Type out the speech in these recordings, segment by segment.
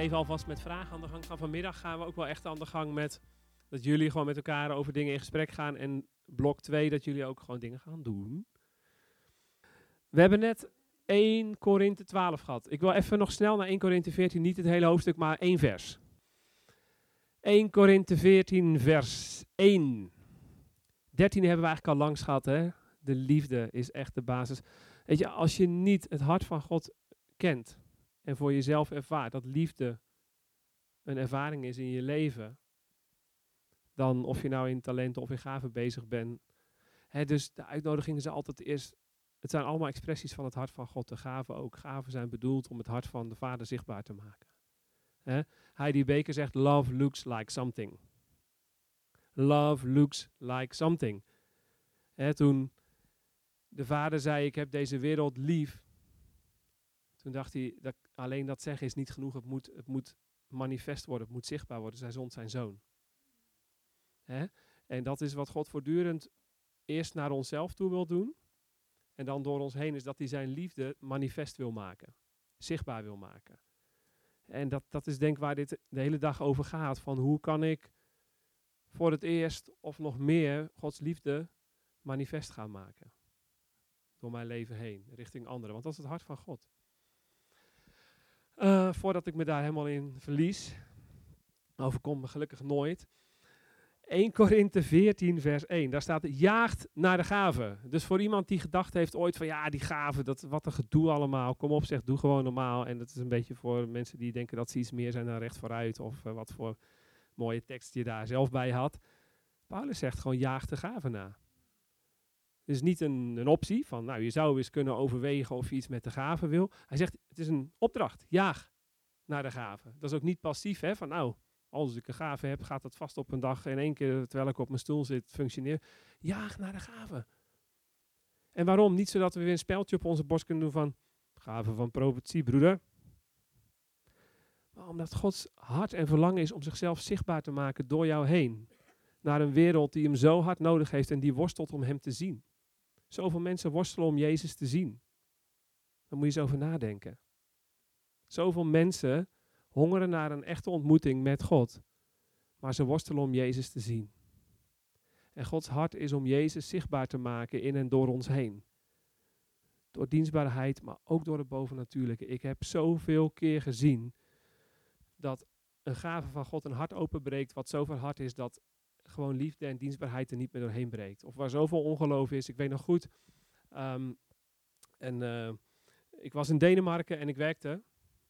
even alvast met vragen aan de gang gaan. Vanmiddag gaan we ook wel echt aan de gang met dat jullie gewoon met elkaar over dingen in gesprek gaan. En blok 2 dat jullie ook gewoon dingen gaan doen. We hebben net 1 Korinthe 12 gehad. Ik wil even nog snel naar 1 Korinthe 14, niet het hele hoofdstuk, maar één vers. 1 Korinthe 14, vers 1. 13 hebben we eigenlijk al langs gehad, hè? De liefde is echt de basis. Weet je, als je niet het hart van God kent en voor jezelf ervaart dat liefde een ervaring is in je leven, dan of je nou in talenten of in gaven bezig bent. Hè, dus de uitnodiging is altijd eerst, het zijn allemaal expressies van het hart van God. De gaven ook. Gaven zijn bedoeld om het hart van de Vader zichtbaar te maken. Hè? Heidi Baker zegt, love looks like something. Love looks like something. Hè, toen de vader zei, ik heb deze wereld lief. Toen dacht hij, dat alleen dat zeggen is niet genoeg. Het moet, het moet manifest worden, het moet zichtbaar worden. Zij zond zijn zoon. Hè? En dat is wat God voortdurend eerst naar onszelf toe wil doen. En dan door ons heen is dat hij zijn liefde manifest wil maken. Zichtbaar wil maken. En dat, dat is denk ik waar dit de hele dag over gaat. Van hoe kan ik voor het eerst of nog meer Gods liefde manifest gaan maken. Door mijn leven heen, richting anderen. Want dat is het hart van God. Uh, voordat ik me daar helemaal in verlies, overkomt me gelukkig nooit. 1 Korinthe 14, vers 1. Daar staat, jaagt naar de gave. Dus voor iemand die gedacht heeft ooit van, ja, die gave, dat, wat een gedoe allemaal. Kom op, zeg, doe gewoon normaal. En dat is een beetje voor mensen die denken dat ze iets meer zijn dan recht vooruit. Of uh, wat voor mooie tekst je daar zelf bij had. Paulus zegt gewoon, jaag de gave na. Is niet een, een optie van, nou, je zou eens kunnen overwegen of je iets met de gave wil. Hij zegt, het is een opdracht, jaag naar de gave. Dat is ook niet passief, hè, van nou, als ik een gave heb, gaat dat vast op een dag in één keer, terwijl ik op mijn stoel zit, functioneren. Jaag naar de gave. En waarom? Niet zodat we weer een speltje op onze borst kunnen doen van, gave van profetie, broeder. Omdat Gods hart en verlangen is om zichzelf zichtbaar te maken door jou heen. Naar een wereld die hem zo hard nodig heeft en die worstelt om hem te zien. Zoveel mensen worstelen om Jezus te zien. Daar moet je eens over nadenken. Zoveel mensen hongeren naar een echte ontmoeting met God. Maar ze worstelen om Jezus te zien. En Gods hart is om Jezus zichtbaar te maken in en door ons heen. Door dienstbaarheid, maar ook door het bovennatuurlijke. Ik heb zoveel keer gezien dat een gave van God een hart openbreekt wat zoveel hard is dat gewoon liefde en dienstbaarheid er niet meer doorheen breekt. Of waar zoveel ongeloof is. Ik weet nog goed, um, en, uh, ik was in Denemarken en ik werkte.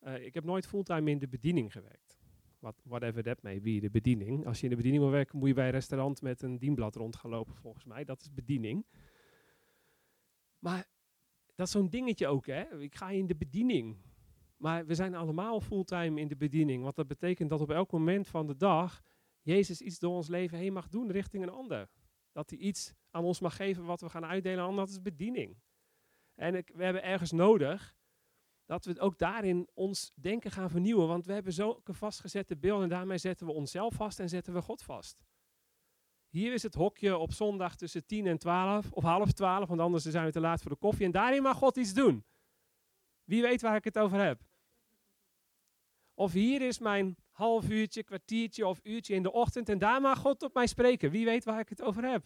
Uh, ik heb nooit fulltime in de bediening gewerkt. What, whatever that may be, de bediening. Als je in de bediening wil werken, moet je bij een restaurant met een dienblad rond gaan lopen, volgens mij. Dat is bediening. Maar dat is zo'n dingetje ook, hè. Ik ga in de bediening. Maar we zijn allemaal fulltime in de bediening. Want dat betekent dat op elk moment van de dag Jezus iets door ons leven heen mag doen richting een ander. Dat hij iets aan ons mag geven wat we gaan uitdelen aan dat is bediening. En ik, we hebben ergens nodig dat we ook daarin ons denken gaan vernieuwen. Want we hebben zulke vastgezette beelden en daarmee zetten we onszelf vast en zetten we God vast. Hier is het hokje op zondag tussen 10 en 12 of half 12, want anders zijn we te laat voor de koffie. En daarin mag God iets doen. Wie weet waar ik het over heb? Of hier is mijn half uurtje, kwartiertje of uurtje in de ochtend en daar mag God op mij spreken. Wie weet waar ik het over heb.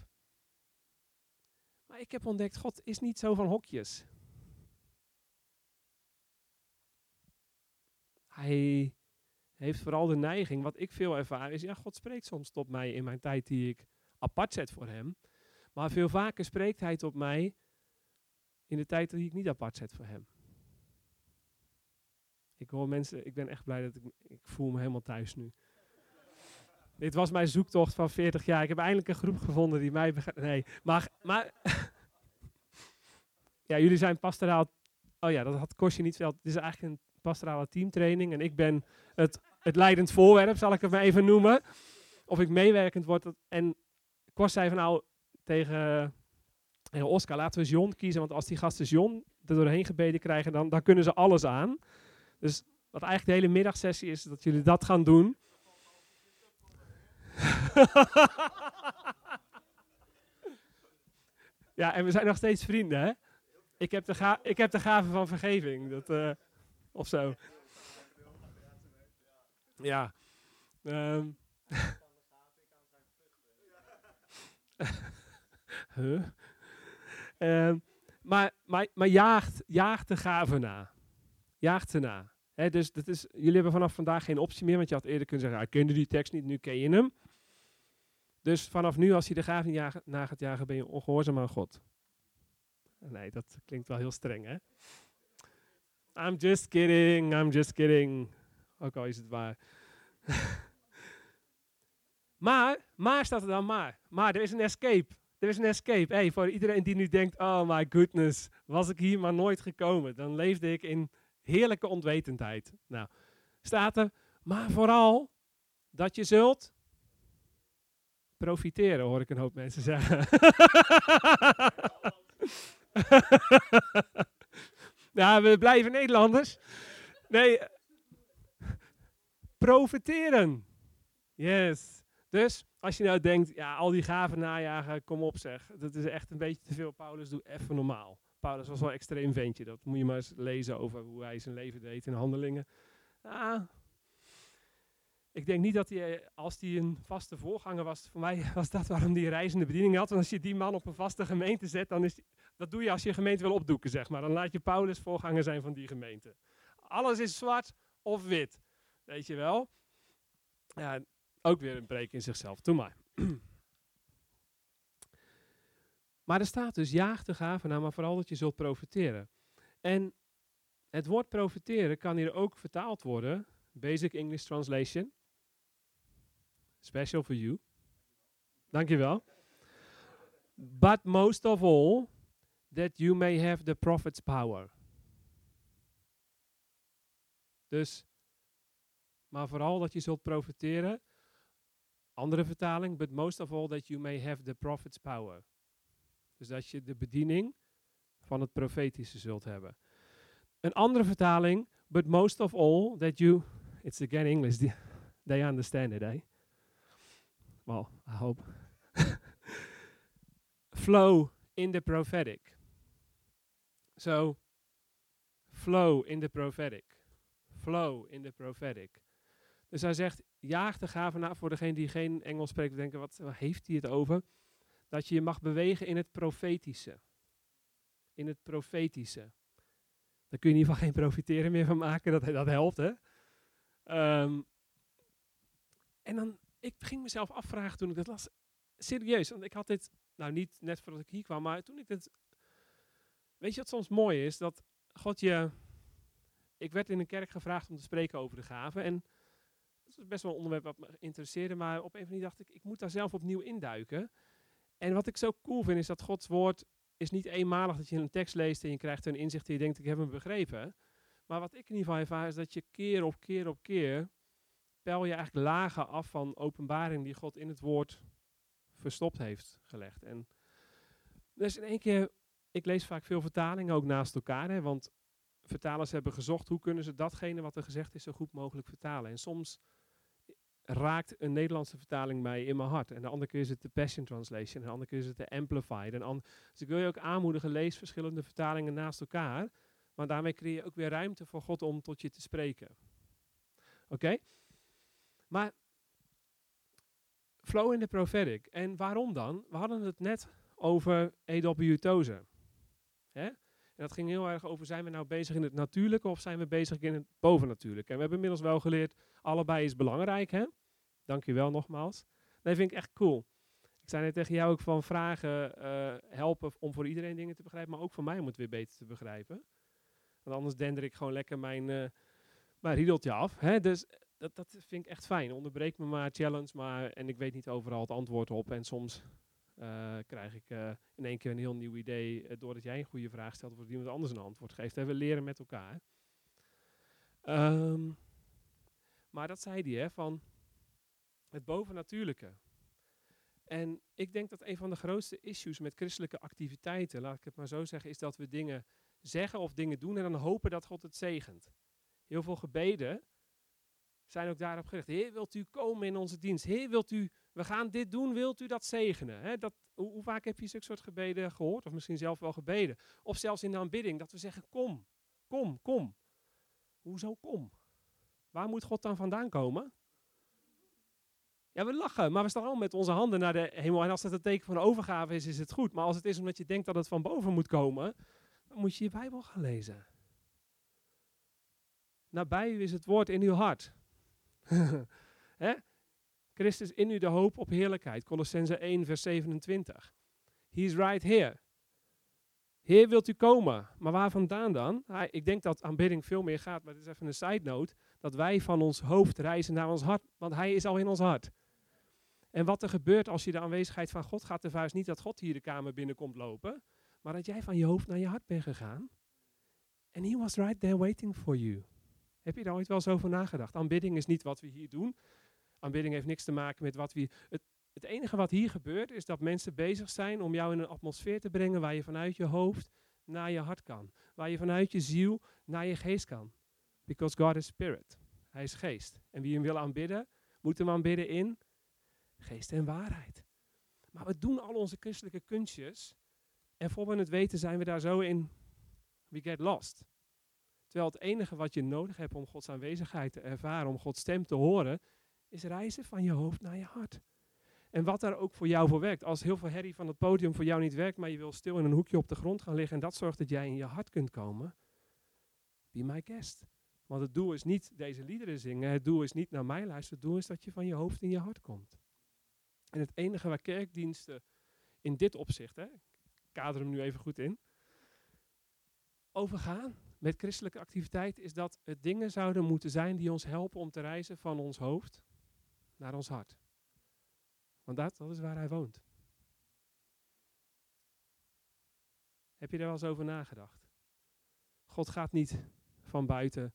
Maar ik heb ontdekt, God is niet zo van hokjes. Hij heeft vooral de neiging, wat ik veel ervaar, is ja, God spreekt soms tot mij in mijn tijd die ik apart zet voor hem. Maar veel vaker spreekt hij tot mij in de tijd die ik niet apart zet voor hem. Ik hoor mensen, ik ben echt blij dat ik, ik voel me helemaal thuis nu. Dit was mijn zoektocht van 40 jaar. Ik heb eindelijk een groep gevonden die mij Nee, maar, maar ja, jullie zijn pastoraal. Oh ja, dat had Kostje niet veel. Het is eigenlijk een pastorale teamtraining en ik ben het, het leidend voorwerp, zal ik het maar even noemen. Of ik meewerkend word. En Kost zei van nou tegen, tegen Oscar, laten we John kiezen, want als die gasten John er doorheen gebeden krijgen, dan, dan kunnen ze alles aan. Dus wat eigenlijk de hele middagsessie is, dat jullie dat gaan doen. ja, en we zijn nog steeds vrienden, hè? Ik heb de, ga ik heb de gave van vergeving, dat, uh, of zo. Ja. Ehm, maar, maar, maar jaagt, jaagt de gave na. Jaagt ze na. Dus dat is, jullie hebben vanaf vandaag geen optie meer, want je had eerder kunnen zeggen, ik kende die tekst niet, nu ken je hem. Dus vanaf nu, als je de gave niet na gaat jagen, ben je ongehoorzaam aan God. Nee, dat klinkt wel heel streng, hè? I'm just kidding, I'm just kidding. Ook al is het waar. maar, maar staat er dan maar. Maar er is een escape. Er is een escape. Hey, voor iedereen die nu denkt, oh my goodness, was ik hier maar nooit gekomen. Dan leefde ik in heerlijke onwetendheid. Nou, staat er, maar vooral dat je zult profiteren, hoor ik een hoop mensen zeggen. ja, we blijven Nederlanders. Nee, profiteren. Yes. Dus als je nou denkt, ja, al die gaven najagen, kom op zeg. Dat is echt een beetje te veel. Paulus, doe even normaal. Paulus was wel een extreem ventje. Dat moet je maar eens lezen over hoe hij zijn leven deed in handelingen. Ah, ik denk niet dat hij, als hij een vaste voorganger was, voor mij was dat waarom hij reizende bediening had. Want als je die man op een vaste gemeente zet, dan is dat doe je als je gemeente wil opdoeken, zeg maar. Dan laat je Paulus voorganger zijn van die gemeente. Alles is zwart of wit, weet je wel. Ja, ook weer een breek in zichzelf. Doe maar. maar er staat dus, jaag de gave nou, maar vooral dat je zult profiteren. En het woord profiteren kan hier ook vertaald worden. Basic English Translation. Special for you. Dankjewel. But most of all, that you may have the prophet's power. Dus, maar vooral dat je zult profiteren. Andere vertaling, but most of all that you may have the prophet's power. Dus dat je de bediening van het profetische zult hebben. Een andere vertaling, but most of all that you, it's again English, they understand it, eh? Well, I hope. Flow in the prophetic. So, flow in the prophetic. Flow in the prophetic. Dus hij zegt, jaag de gave na, voor degene die geen Engels spreekt, denken, wat, heeft hij het over? Dat je je mag bewegen in het profetische. In het profetische. Daar kun je in ieder geval geen profiteren meer van maken, dat, dat helpt hè. Ehm, en dan, ik ging mezelf afvragen toen ik dat las, serieus, want ik had dit, nou niet net voordat ik hier kwam, maar toen ik dit, weet je wat soms mooi is? Dat God je, ik werd in een kerk gevraagd om te spreken over de gaven en dat is best wel een onderwerp wat me interesseerde, maar op een of andere dacht ik, ik moet daar zelf opnieuw induiken. En wat ik zo cool vind is dat Gods woord is niet eenmalig dat je een tekst leest en je krijgt een inzicht en je denkt ik heb hem begrepen. Maar wat ik in ieder geval ervaar is dat je keer op keer op keer peil je eigenlijk lagen af van openbaring die God in het woord verstopt heeft gelegd. En dus in één keer, ik lees vaak veel vertalingen ook naast elkaar, hè, want vertalers hebben gezocht hoe kunnen ze datgene wat er gezegd is zo goed mogelijk vertalen. En soms raakt een Nederlandse vertaling mij in mijn hart. En de andere keer is het de Passion Translation, en de andere keer is het de Amplified. En dus ik wil je ook aanmoedigen, lees verschillende vertalingen naast elkaar. Want daarmee creëer je ook weer ruimte voor God om tot je te spreken. Oké? Maar flow in the prophetic. En waarom dan? We hadden het net over E.W. Tozer. Hè? En dat ging heel erg over, zijn we nou bezig in het natuurlijke of zijn we bezig in het bovennatuurlijke? En we hebben inmiddels wel geleerd, allebei is belangrijk. Hè? Dank je wel nogmaals. Dat vind ik echt cool. Ik zei net tegen jou ook van vragen uh, helpen om voor iedereen dingen te begrijpen, maar ook voor mij om het weer beter te begrijpen. Want anders dender ik gewoon lekker mijn, uh, mijn riedeltje af. Hè? Dus dat, dat vind ik echt fijn. Onderbreek me maar, challenge maar. En ik weet niet overal het antwoord op. En soms krijg ik uh, in één keer een heel nieuw idee. Uh, doordat jij een goede vraag stelt of iemand anders een antwoord geeft. We leren met elkaar. Um, maar dat zei hij, van het bovennatuurlijke. En ik denk dat een van de grootste issues met christelijke activiteiten, laat ik het maar zo zeggen, is dat we dingen zeggen of dingen doen en dan hopen dat God het zegent. Heel veel gebeden zijn ook daarop gericht. Heer, wilt u komen in onze dienst? Heer, wilt u, we gaan dit doen, wilt u dat zegenen? dat, hoe, hoe, vaak heb je zulke soort gebeden gehoord? Of misschien zelf wel gebeden. Of zelfs in de aanbidding, dat we zeggen, kom, kom, kom. Hoezo kom? Waar moet God dan vandaan komen? Ja, we lachen, maar we staan al met onze handen naar de hemel. En als het een teken van overgave is, is het goed. Maar als het is omdat je denkt dat het van boven moet komen, dan moet je je Bijbel gaan lezen. Nabij u is het woord in uw hart. Christus in u de hoop op heerlijkheid. Colossense 1, vers 27. He is right here. Heer, wilt u komen? Maar waar vandaan dan? ik denk dat aanbidding veel meer gaat, maar dit is even een side note. Dat wij van ons hoofd reizen naar ons hart, want hij is al in ons hart. En wat er gebeurt als je de aanwezigheid van God gaat ervaren, is niet dat God hier de kamer binnenkomt lopen, maar dat jij van je hoofd naar je hart bent gegaan. En he was right there waiting for you. Heb je daar ooit wel eens over nagedacht? Aanbidding is niet wat we hier doen. Aanbidding heeft niks te maken met wat we. Het, het enige wat hier gebeurt is dat mensen bezig zijn om jou in een atmosfeer te brengen waar je vanuit je hoofd naar je hart kan. Waar je vanuit je ziel naar je geest kan. Because God is spirit. Hij is geest. En wie hem wil aanbidden, moet hem aanbidden in geest en waarheid. Maar we doen al onze christelijke kunstjes. En voor we het weten zijn we daar zo in. We get lost. Terwijl het enige wat je nodig hebt om Gods aanwezigheid te ervaren, om Gods stem te horen, is reizen van je hoofd naar je hart. En wat daar ook voor jou voor werkt. Als heel veel herrie van het podium voor jou niet werkt, maar je wil stil in een hoekje op de grond gaan liggen en dat zorgt dat jij in je hart kunt komen, be my guest. Want het doel is niet deze liederen zingen, het doel is niet naar mij luisteren, het doel is dat je van je hoofd in je hart komt. En het enige waar kerkdiensten in dit opzicht, hè, ik kader hem nu even goed in, overgaan met christelijke activiteit, is dat het dingen zouden moeten zijn die ons helpen om te reizen van ons hoofd naar ons hart. Want dat, dat is waar hij woont. Heb je daar wel eens over nagedacht? God gaat niet van buiten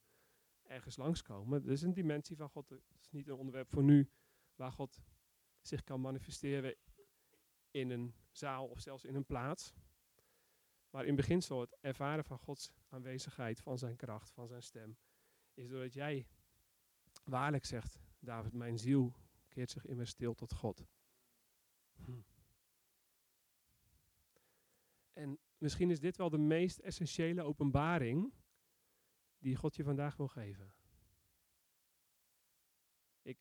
ergens langskomen. Er is een dimensie van God. Het is niet een onderwerp voor nu waar God zich kan manifesteren in een zaal of zelfs in een plaats. Maar in beginsel het ervaren van Gods aanwezigheid, van zijn kracht, van zijn stem, is doordat jij waarlijk zegt, David, mijn ziel keert zich immer stil tot God. Hm. En misschien is dit wel de meest essentiële openbaring die God je vandaag wil geven. Ik,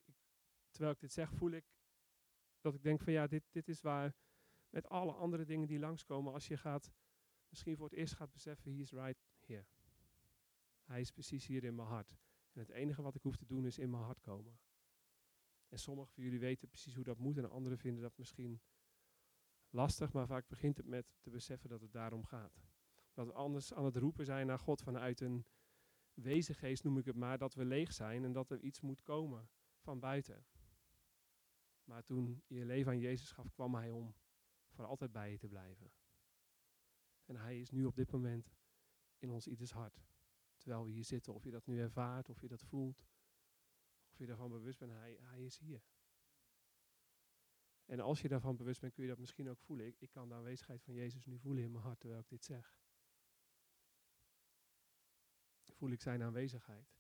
terwijl ik dit zeg, voel ik dat ik denk van ja, dit, dit is waar met alle andere dingen die langskomen, als je gaat, misschien voor het eerst gaat beseffen, he is right here. Hij is precies hier in mijn hart. En het enige wat ik hoef te doen is in mijn hart komen. En sommigen van jullie weten precies hoe dat moet en anderen vinden dat misschien lastig, maar vaak begint het met te beseffen dat het daarom gaat. Dat we anders aan het roepen zijn naar God vanuit een wezengeest, noem ik het maar, dat we leeg zijn en dat er iets moet komen van buiten. Maar toen je leven aan Jezus gaf, kwam Hij om voor altijd bij je te blijven. En Hij is nu op dit moment in ons ieders hart. Terwijl we hier zitten, of je dat nu ervaart, of je dat voelt, je daarvan bewust bent, Hij, hij is hier. En als je daarvan bewust bent, kun je dat misschien ook voelen. Ik, ik kan de aanwezigheid van Jezus nu voelen in mijn hart terwijl ik dit zeg. Voel ik zijn aanwezigheid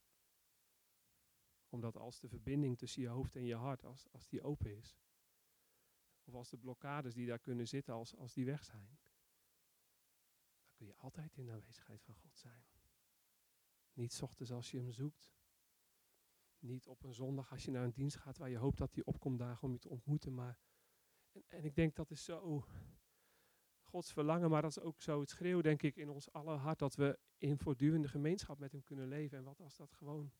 omdat als de verbinding tussen je hoofd en je hart, als, als die open is, of als de blokkades die daar kunnen zitten, als, als die weg zijn, dan kun je altijd in de aanwezigheid van God zijn. Niet ochtends als je hem zoekt. Niet op een zondag als je naar een dienst gaat waar je hoopt dat hij opkomt dagen om je te ontmoeten. Maar, en, en ik denk dat is zo Gods verlangen, maar dat is ook zo het schreeuw, denk ik, in ons aller hart. Dat we in voortdurende gemeenschap met hem kunnen leven. En wat als dat gewoon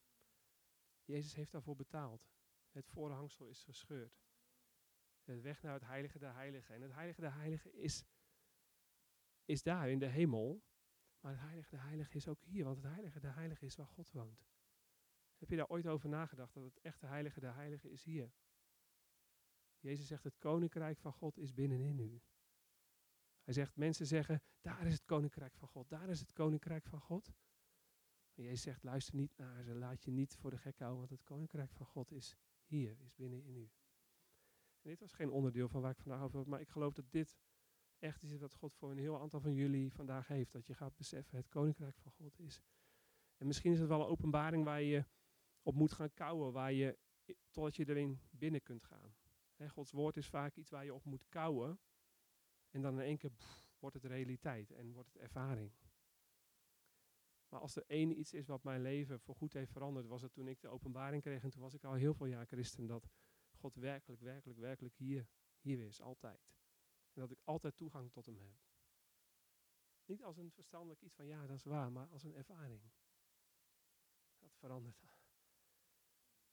Jezus heeft daarvoor betaald. Het voorhangsel is gescheurd. De weg naar het heilige der heiligen. En het heilige der heiligen is, is daar in de hemel. Maar het heilige der heiligen is ook hier. Want het heilige der heiligen is waar God woont. Heb je daar ooit over nagedacht dat het echte heilige der heiligen is hier? Jezus zegt het koninkrijk van God is binnenin u. Hij zegt, mensen zeggen, daar is het koninkrijk van God, daar is het koninkrijk van God. En Jezus zegt, luister niet naar ze, laat je niet voor de gek houden, want het koninkrijk van God is hier, is binnen in u. En dit was geen onderdeel van waar ik vandaag over heb, maar ik geloof dat dit echt is wat God voor een heel aantal van jullie vandaag heeft. Dat je gaat beseffen, het koninkrijk van God is. En misschien is het wel een openbaring waar je op moet gaan kouwen, waar je, totdat je erin binnen kunt gaan. Gods woord is vaak iets waar je op moet kouwen. En dan in één keer wordt het realiteit en wordt het ervaring. Maar als er één iets is wat mijn leven voorgoed heeft veranderd, was het toen ik de openbaring kreeg. En toen was ik al heel veel jaar christen. Dat God werkelijk, werkelijk, werkelijk hier, hier is, altijd. En dat ik altijd toegang tot hem heb. Niet als een verstandelijk iets van ja, dat is waar, maar als een ervaring. Dat verandert.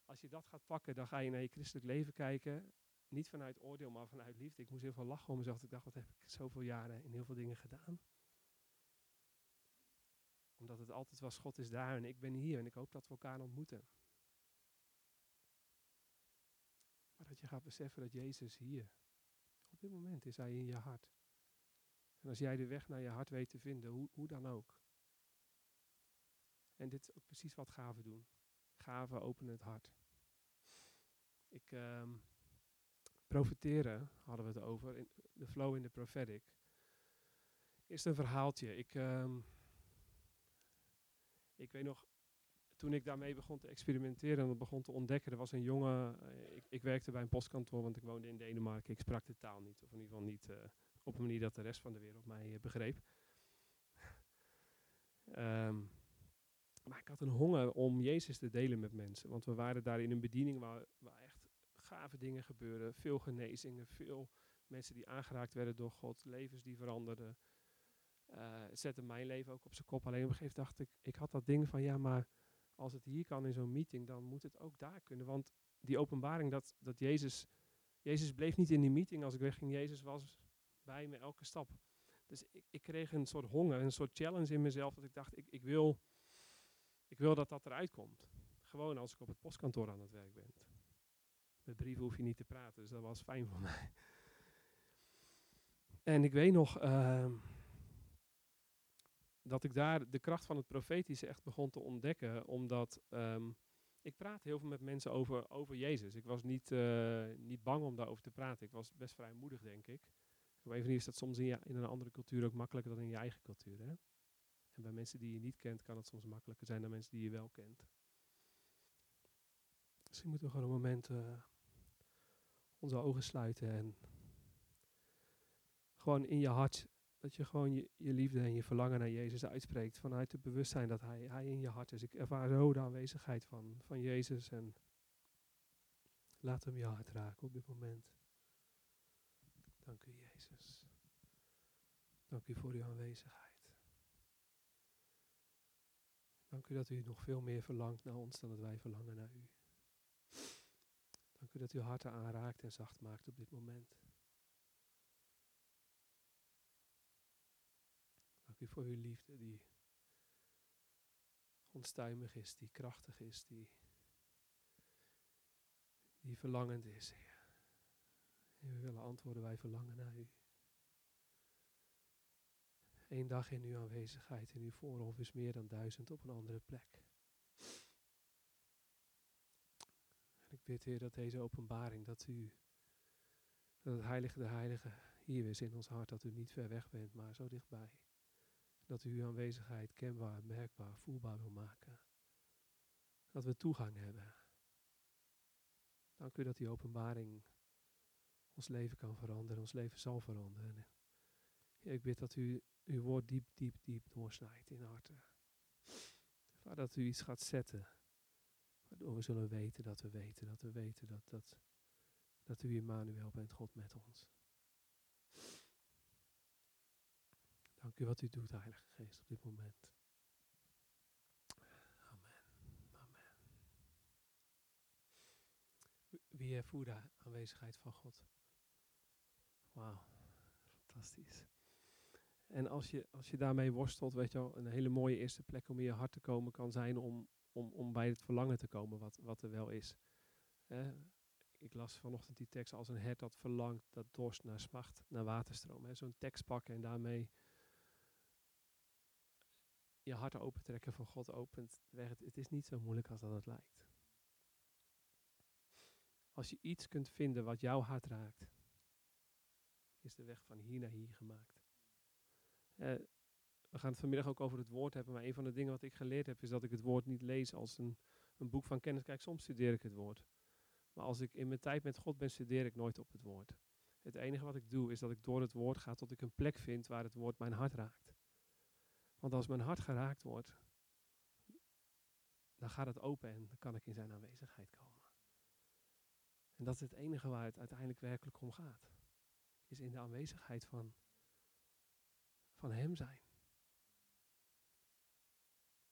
Als je dat gaat pakken, dan ga je naar je christelijk leven kijken. Niet vanuit oordeel, maar vanuit liefde. Ik moest heel veel lachen om mezelf. Ik dacht, wat heb ik zoveel jaren in heel veel dingen gedaan? Omdat het altijd was, God is daar en ik ben hier en ik hoop dat we elkaar ontmoeten. Maar dat je gaat beseffen dat Jezus hier, op dit moment is Hij in je hart. En als jij de weg naar je hart weet te vinden, hoe, hoe dan ook. En dit is ook precies wat gaven doen. Gaven openen het hart. Ik um, profiteren, hadden we het over, in de flow in de prophetic. Is een verhaaltje. Ik, um, ik weet nog, toen ik daarmee begon te experimenteren en begon te ontdekken, er was een jongen, uh, ik, ik, werkte bij een postkantoor, want ik woonde in Denemarken. Ik sprak de taal niet, of in ieder geval niet uh, op een manier dat de rest van de wereld mij uh, begreep. um, maar ik had een honger om Jezus te delen met mensen, want we waren daar in een bediening waar, waar echt gave dingen gebeuren, veel genezingen, veel mensen die aangeraakt werden door God, levens die veranderden. Uh, zette mijn leven ook op zijn kop. Alleen op een gegeven moment dacht ik, ik had dat ding van ja, maar als het hier kan in zo'n meeting, dan moet het ook daar kunnen. Want die openbaring dat, dat Jezus, Jezus bleef niet in die meeting als ik wegging. Jezus was bij me elke stap. Dus ik, ik kreeg een soort honger, een soort challenge in mezelf. Dat ik dacht, ik, ik, wil, ik wil dat dat eruit komt. Gewoon als ik op het postkantoor aan het werk ben. Met brieven hoef je niet te praten, dus dat was fijn voor mij. En ik weet nog... Uh, dat ik daar de kracht van het profetische echt begon te ontdekken. Omdat um, ik praat heel veel met mensen over, over Jezus. Ik was niet, uh, niet bang om daarover te praten. Ik was best vrijmoedig, denk ik. Op een is dat soms in, in, een andere cultuur ook makkelijker dan in je eigen cultuur. Hè? En bij mensen die je niet kent, kan het soms makkelijker zijn dan mensen die je wel kent. Misschien moeten we gewoon een moment uh, onze ogen sluiten en gewoon in je hart dat je gewoon je, je, liefde en je verlangen naar Jezus uitspreekt. Vanuit het bewustzijn dat hij, hij in je hart is. Ik ervaar zo de aanwezigheid van, van Jezus. En laat hem je hart raken op dit moment. Dank u Jezus. Dank u voor uw aanwezigheid. Dank u dat u nog veel meer verlangt naar ons dan dat wij verlangen naar u. Dank u dat u harten aanraakt en zacht maakt op dit moment. Dank u voor uw liefde die onstuimig is, die krachtig is, die, die verlangend is, Heer. We willen antwoorden, wij verlangen naar u. Eén dag in uw aanwezigheid in uw voorhof is meer dan duizend op een andere plek. En ik bid, Heer, dat deze openbaring, dat u, dat het Heilige de Heilige hier is in ons hart, dat u niet ver weg bent, maar zo dichtbij dat u uw aanwezigheid kenbaar, merkbaar, voelbaar wil maken. Dat we toegang hebben. Dank u dat die openbaring ons leven kan veranderen, ons leven zal veranderen. Ik bid dat u uw woord diep, diep, diep doorsnijdt in harten. Vader, dat u iets gaat zetten. Waardoor we zullen weten dat we weten, dat we weten dat, dat, dat u Immanuel bent, God met ons. Dank u wat u doet, Heilige Geest, op dit moment. Amen. Amen. Wie ervoert de aanwezigheid van God? Wauw, fantastisch. En als je, als je daarmee worstelt, weet je wel, een hele mooie eerste plek om in je hart te komen kan zijn om, om, om bij het verlangen te komen wat, wat er wel is. ik las vanochtend die tekst als een hert dat verlangt, dat dorst naar smacht, naar waterstroom. Zo'n tekst pakken en daarmee je hart opentrekken van God opent weg. Het is niet zo moeilijk als dat het lijkt. Als je iets kunt vinden wat jouw hart raakt, is de weg van hier naar hier gemaakt. Uh, we gaan het vanmiddag ook over het woord hebben, maar een van de dingen wat ik geleerd heb, is dat ik het woord niet lees als een, een boek van kennis. Kijk, soms studeer ik het woord. Maar als ik in mijn tijd met God ben, studeer ik nooit op het woord. Het enige wat ik doe, is dat ik door het woord ga tot ik een plek vind waar het woord mijn hart raakt. Want als mijn hart geraakt wordt, dan gaat het open en dan kan ik in zijn aanwezigheid komen. En dat is het enige waar het uiteindelijk werkelijk om gaat. Is in de aanwezigheid van, van Hem zijn.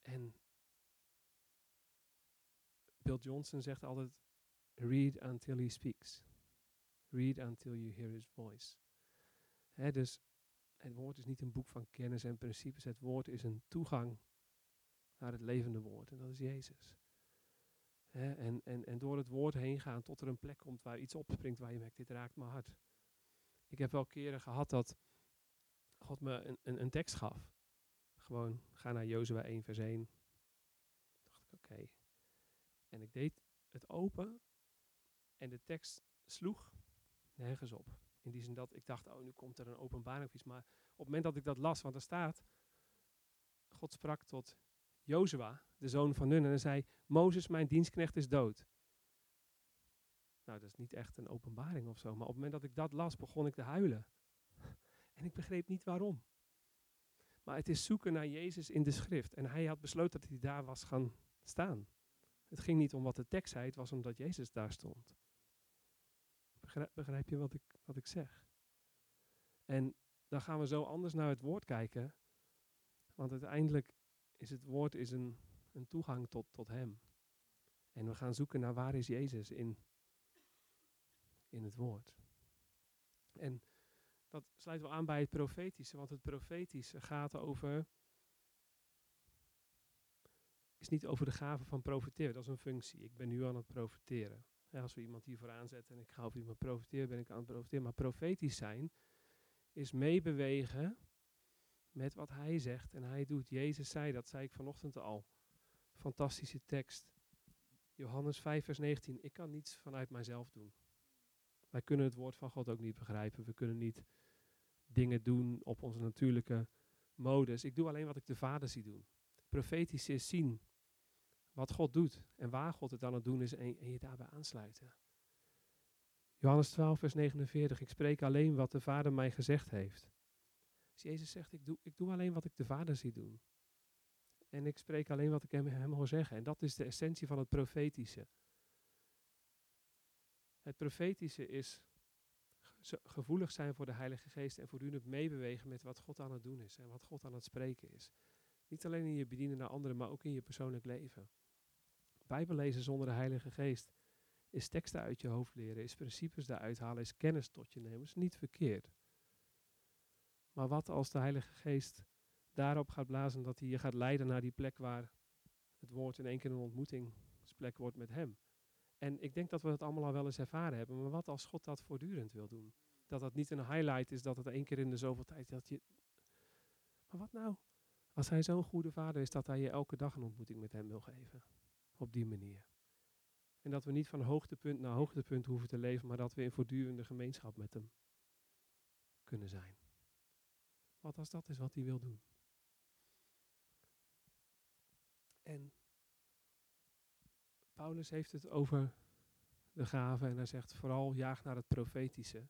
En Bill Johnson zegt altijd, read until he speaks. Read until you hear his voice. dus het woord is niet een boek van kennis en principes. Het woord is een toegang naar het levende woord. En dat is Jezus. en, en, en door het woord heen gaan tot er een plek komt waar iets opspringt waar je merkt, dit raakt mijn hart. Ik heb wel keren gehad dat God me een, een, een tekst gaf. Gewoon, ga naar Jozua 1 vers 1. dacht ik, oké. En ik deed het open en de tekst sloeg nergens op. In die zin dat ik dacht, oh, nu komt er een openbaring of iets. Maar op het moment dat ik dat las, want er staat, God sprak tot Jozua, de zoon van Nun, en zei, Mozes, mijn dienstknecht, is dood. Nou, dat is niet echt een openbaring of zo. Maar op het moment dat ik dat las, begon ik te huilen. En ik begreep niet waarom. Maar het is zoeken naar Jezus in de schrift. En hij had besloten dat hij daar was gaan staan. Het ging niet om wat de tekst zei, het was omdat Jezus daar stond. Begrijp, je wat ik, wat ik zeg? En dan gaan we zo anders naar het woord kijken. Want uiteindelijk is het woord is een, een toegang tot, tot hem. En we gaan zoeken naar waar is Jezus in, in het woord. En dat sluit wel aan bij het profetische, want het profetische gaat over is niet over de gave van profiteren. Dat is een functie. Ik ben nu aan het profiteren. als we iemand hiervoor aanzetten en ik ga over iemand profiteren, ben ik aan het profiteren. Maar profetisch zijn is meebewegen met wat hij zegt en hij doet. Jezus zei, dat zei ik vanochtend al. Fantastische tekst. Johannes 5, vers 19. Ik kan niets vanuit mijzelf doen. Wij kunnen het woord van God ook niet begrijpen. We kunnen niet dingen doen op onze natuurlijke modus. Ik doe alleen wat ik de Vader zie doen. Profetisch is zien wat God doet en waar God het aan het doen is en, je daarbij aansluiten. Johannes 12, vers 49. Ik spreek alleen wat de Vader mij gezegd heeft. Jezus zegt, ik doe, ik doe alleen wat ik de Vader zie doen. En ik spreek alleen wat ik hem, hem hoor zeggen. En dat is de essentie van het profetische. Het profetische is gevoelig zijn voor de Heilige Geest en voortdurend meebewegen met wat God aan het doen is en wat God aan het spreken is. Niet alleen in je bedienen naar anderen, maar ook in je persoonlijk leven. Bijbel lezen zonder de Heilige Geest is teksten uit je hoofd leren, is principes daaruit halen, is kennis tot je nemen, is niet verkeerd. Maar wat als de Heilige Geest daarop gaat blazen dat hij je gaat leiden naar die plek waar het woord in één keer een ontmoetingsplek wordt met hem? En ik denk dat we dat allemaal al wel eens ervaren hebben, maar wat als God dat voortdurend wil doen? Dat dat niet een highlight is, dat het één keer in de zoveel tijd dat je. Maar wat nou? Als hij zo'n goede vader is dat hij je elke dag een ontmoeting met hem wil geven. Op die manier. En dat we niet van hoogtepunt naar hoogtepunt hoeven te leven, maar dat we in voortdurende gemeenschap met hem kunnen zijn. Wat als dat is wat hij wil doen? En Paulus heeft het over de gaven en hij zegt vooral jaag naar het profetische.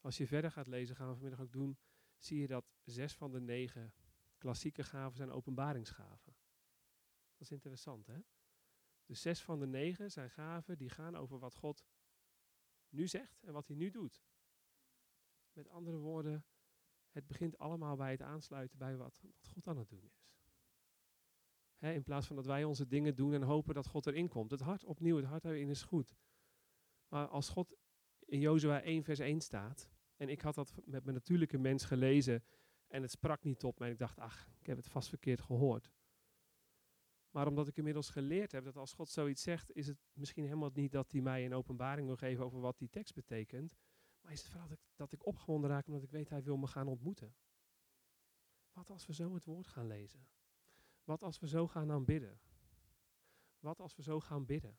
Als je verder gaat lezen, gaan we vanmiddag ook doen, zie je dat zes van de negen klassieke gaven zijn openbaringsgaven. Dat is interessant, hè? Dus zes van de negen zijn gaven die gaan over wat God nu zegt en wat hij nu doet. Met andere woorden, het begint allemaal bij het aansluiten bij wat, wat God aan het doen is. In plaats van dat wij onze dingen doen en hopen dat God erin komt. Het hart opnieuw, het hart erin is goed. Maar als God in Jozua 1 vers 1 staat, en ik had dat met mijn natuurlijke mens gelezen en het sprak niet tot mij. Ik dacht, ach, ik heb het vast verkeerd gehoord. Maar omdat ik inmiddels geleerd heb dat als God zoiets zegt, is het misschien helemaal niet dat hij mij een openbaring wil geven over wat die tekst betekent. Maar is het vooral dat ik, dat ik opgewonden raak omdat ik weet hij wil me gaan ontmoeten. Wat als we zo het woord gaan lezen? Wat als we zo gaan aanbidden? Wat als we zo gaan bidden?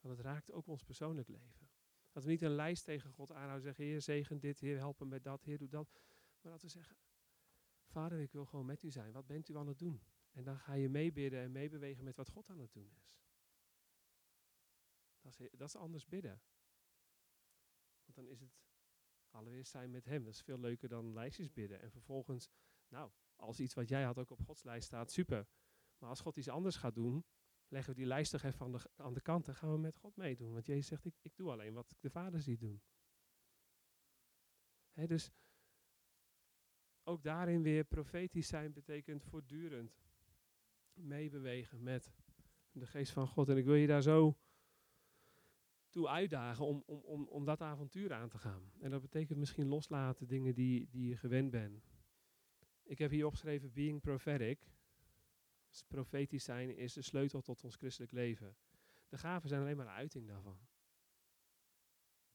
Want het raakt ook ons persoonlijk leven. Dat we niet een lijst tegen God aanhouden en zeggen, Heer zegen dit, Heer help me met dat, Heer doe dat. Maar dat we zeggen, Vader, ik wil gewoon met u zijn. Wat bent u aan het doen? En dan ga je meebidden en meebewegen met wat God aan het doen is. Dat is, dat is anders bidden. Want dan is het allereerst zijn met Hem. Dat is veel leuker dan lijstjes bidden. En vervolgens, nou, als iets wat jij had ook op Gods lijst staat, super. Maar als God iets anders gaat doen, leggen we die lijst toch even aan de, aan de kant en gaan we met God meedoen. Want Jezus zegt, ik, ik doe alleen wat ik de Vader zie doen. Dus ook daarin weer profetisch zijn betekent voortdurend meebewegen met de geest van God. En ik wil je daar zo toe uitdagen om, om, om, om dat avontuur aan te gaan. En dat betekent misschien loslaten dingen die, die je gewend bent. Ik heb hier opgeschreven being prophetic. Dus profetisch zijn is de sleutel tot ons christelijk leven. De gaven zijn alleen maar een uiting daarvan.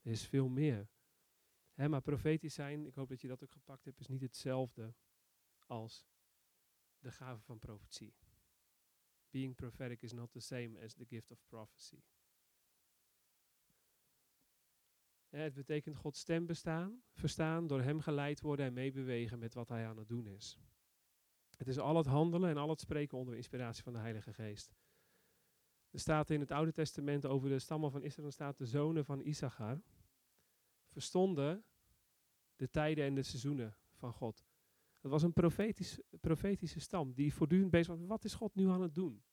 Er is veel meer. Maar profetisch zijn, ik hoop dat je dat ook gepakt hebt, is niet hetzelfde als de gave van profetie. Being prophetic is not the same as the gift of prophecy. Het betekent Gods stem bestaan, verstaan, door Hem geleid worden en meebewegen met wat Hij aan het doen is. Het is al het handelen en al het spreken onder inspiratie van de Heilige Geest. Er staat in het Oude Testament over de stammen van Israël, staat de zonen van Issachar verstonden de tijden en de seizoenen van God. Dat was een profetisch, profetische stam die voortdurend bezig was. Wat is God nu aan het doen?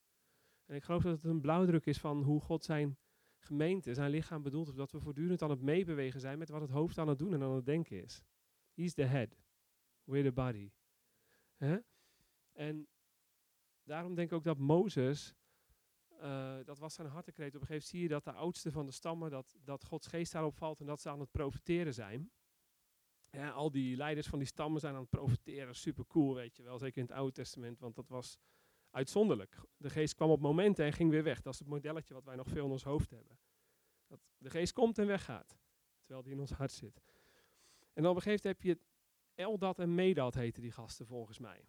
En ik geloof dat het een blauwdruk is van hoe God zijn gemeente, zijn lichaam bedoelt. Dat we voortdurend aan het meebewegen zijn met wat het hoofd aan het doen en aan het denken is. He's the head. We're the body. En daarom denk ik ook dat Mozes, uh, dat was zijn hartekreet. Op een gegeven moment zie je dat de oudste van de stammen, dat, dat Gods geest daarop valt en dat ze aan het profiteren zijn. Al die leiders van die stammen zijn aan het profiteren. Super cool, weet je wel. Zeker in het Oude Testament, want dat was uitzonderlijk. De geest kwam op momenten en ging weer weg. Dat is het modelletje wat wij nog veel in ons hoofd hebben. Dat de geest komt en weggaat, terwijl die in ons hart zit. En dan op een gegeven moment heb je Eldat en Medat heten die gasten volgens mij.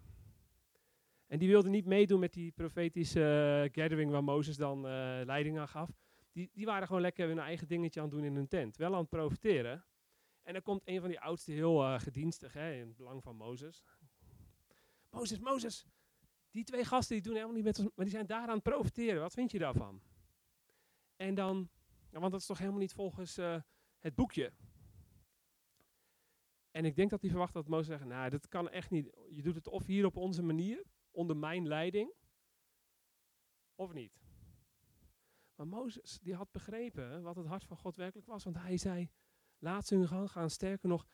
En die wilden niet meedoen met die profetische uh, gathering waar Mozes dan uh, leiding aan gaf. Die, die waren gewoon lekker hun eigen dingetje aan het doen in hun tent. Wel aan het profiteren. En dan komt een van die oudsten heel uh, gedienstig, hè, in het belang van Mozes. Mozes, Mozes, die twee gasten die doen helemaal niet met ons, maar die zijn daar aan het profiteren. Wat vind je daarvan? En dan, want dat is toch helemaal niet volgens uh, het boekje. En ik denk dat hij verwacht dat Mozes zegt, nou dat kan echt niet. Je doet het of hier op onze manier, onder mijn leiding, of niet. Maar Mozes, die had begrepen wat het hart van God werkelijk was. Want hij zei, laat ze hun gang gaan. Sterker nog,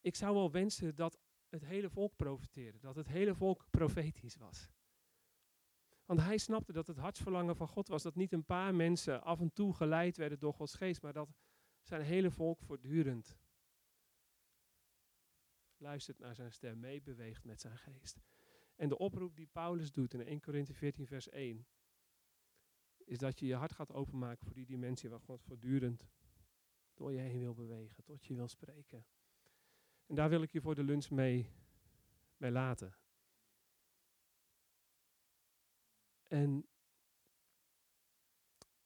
ik zou wel wensen dat het hele volk profiteerde. Dat het hele volk profetisch was. Want hij snapte dat het hartsverlangen van God was dat niet een paar mensen af en toe geleid werden door Gods geest, maar dat zijn hele volk voortdurend luistert naar zijn stem, meebeweegt met zijn geest. En de oproep die Paulus doet in 1 Korinthe 14 vers 1, is dat je je hart gaat openmaken voor die dimensie waar God voortdurend door je heen wil bewegen, tot je wil spreken. En daar wil ik je voor de lunch mee, mee laten. En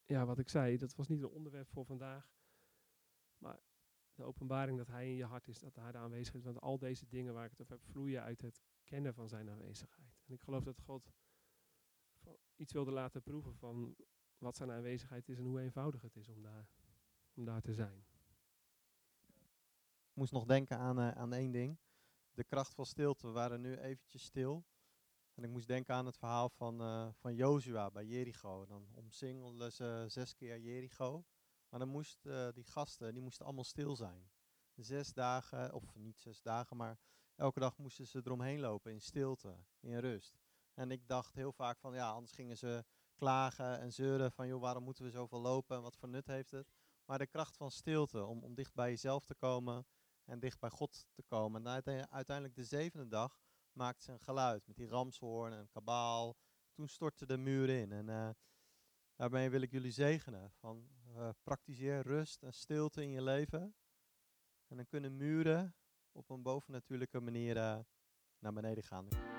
ja, wat ik zei, dat was niet een onderwerp voor vandaag. Maar de openbaring dat Hij in je hart is, dat Hij aanwezig is. Want al deze dingen waar ik het over heb, vloeien uit het kennen van Zijn aanwezigheid. En ik geloof dat God iets wilde laten proeven van wat Zijn aanwezigheid is en hoe eenvoudig het is om daar, om daar te zijn. Moest nog denken aan, uh, aan één ding. De kracht van stilte. We waren nu eventjes stil. En ik moest denken aan het verhaal van, uh, van Jozua bij Jericho. Dan omsingelden ze zes keer Jericho. Maar dan moesten uh, die gasten, die moesten allemaal stil zijn. Zes dagen, of niet zes dagen, maar elke dag moesten ze eromheen lopen in stilte, in rust. En ik dacht heel vaak van, ja, anders gingen ze klagen en zeuren van, joh, waarom moeten we zoveel lopen en wat voor nut heeft het? Maar de kracht van stilte, om, om dicht bij jezelf te komen, en dicht bij God te komen. En uiteindelijk de zevende dag maakte ze een geluid met die ramshoorn en kabaal. Toen stortte de muur in. En uh, daarmee wil ik jullie zegenen. Van, uh, praktiseer rust en stilte in je leven. En dan kunnen muren op een bovennatuurlijke manier uh, naar beneden gaan.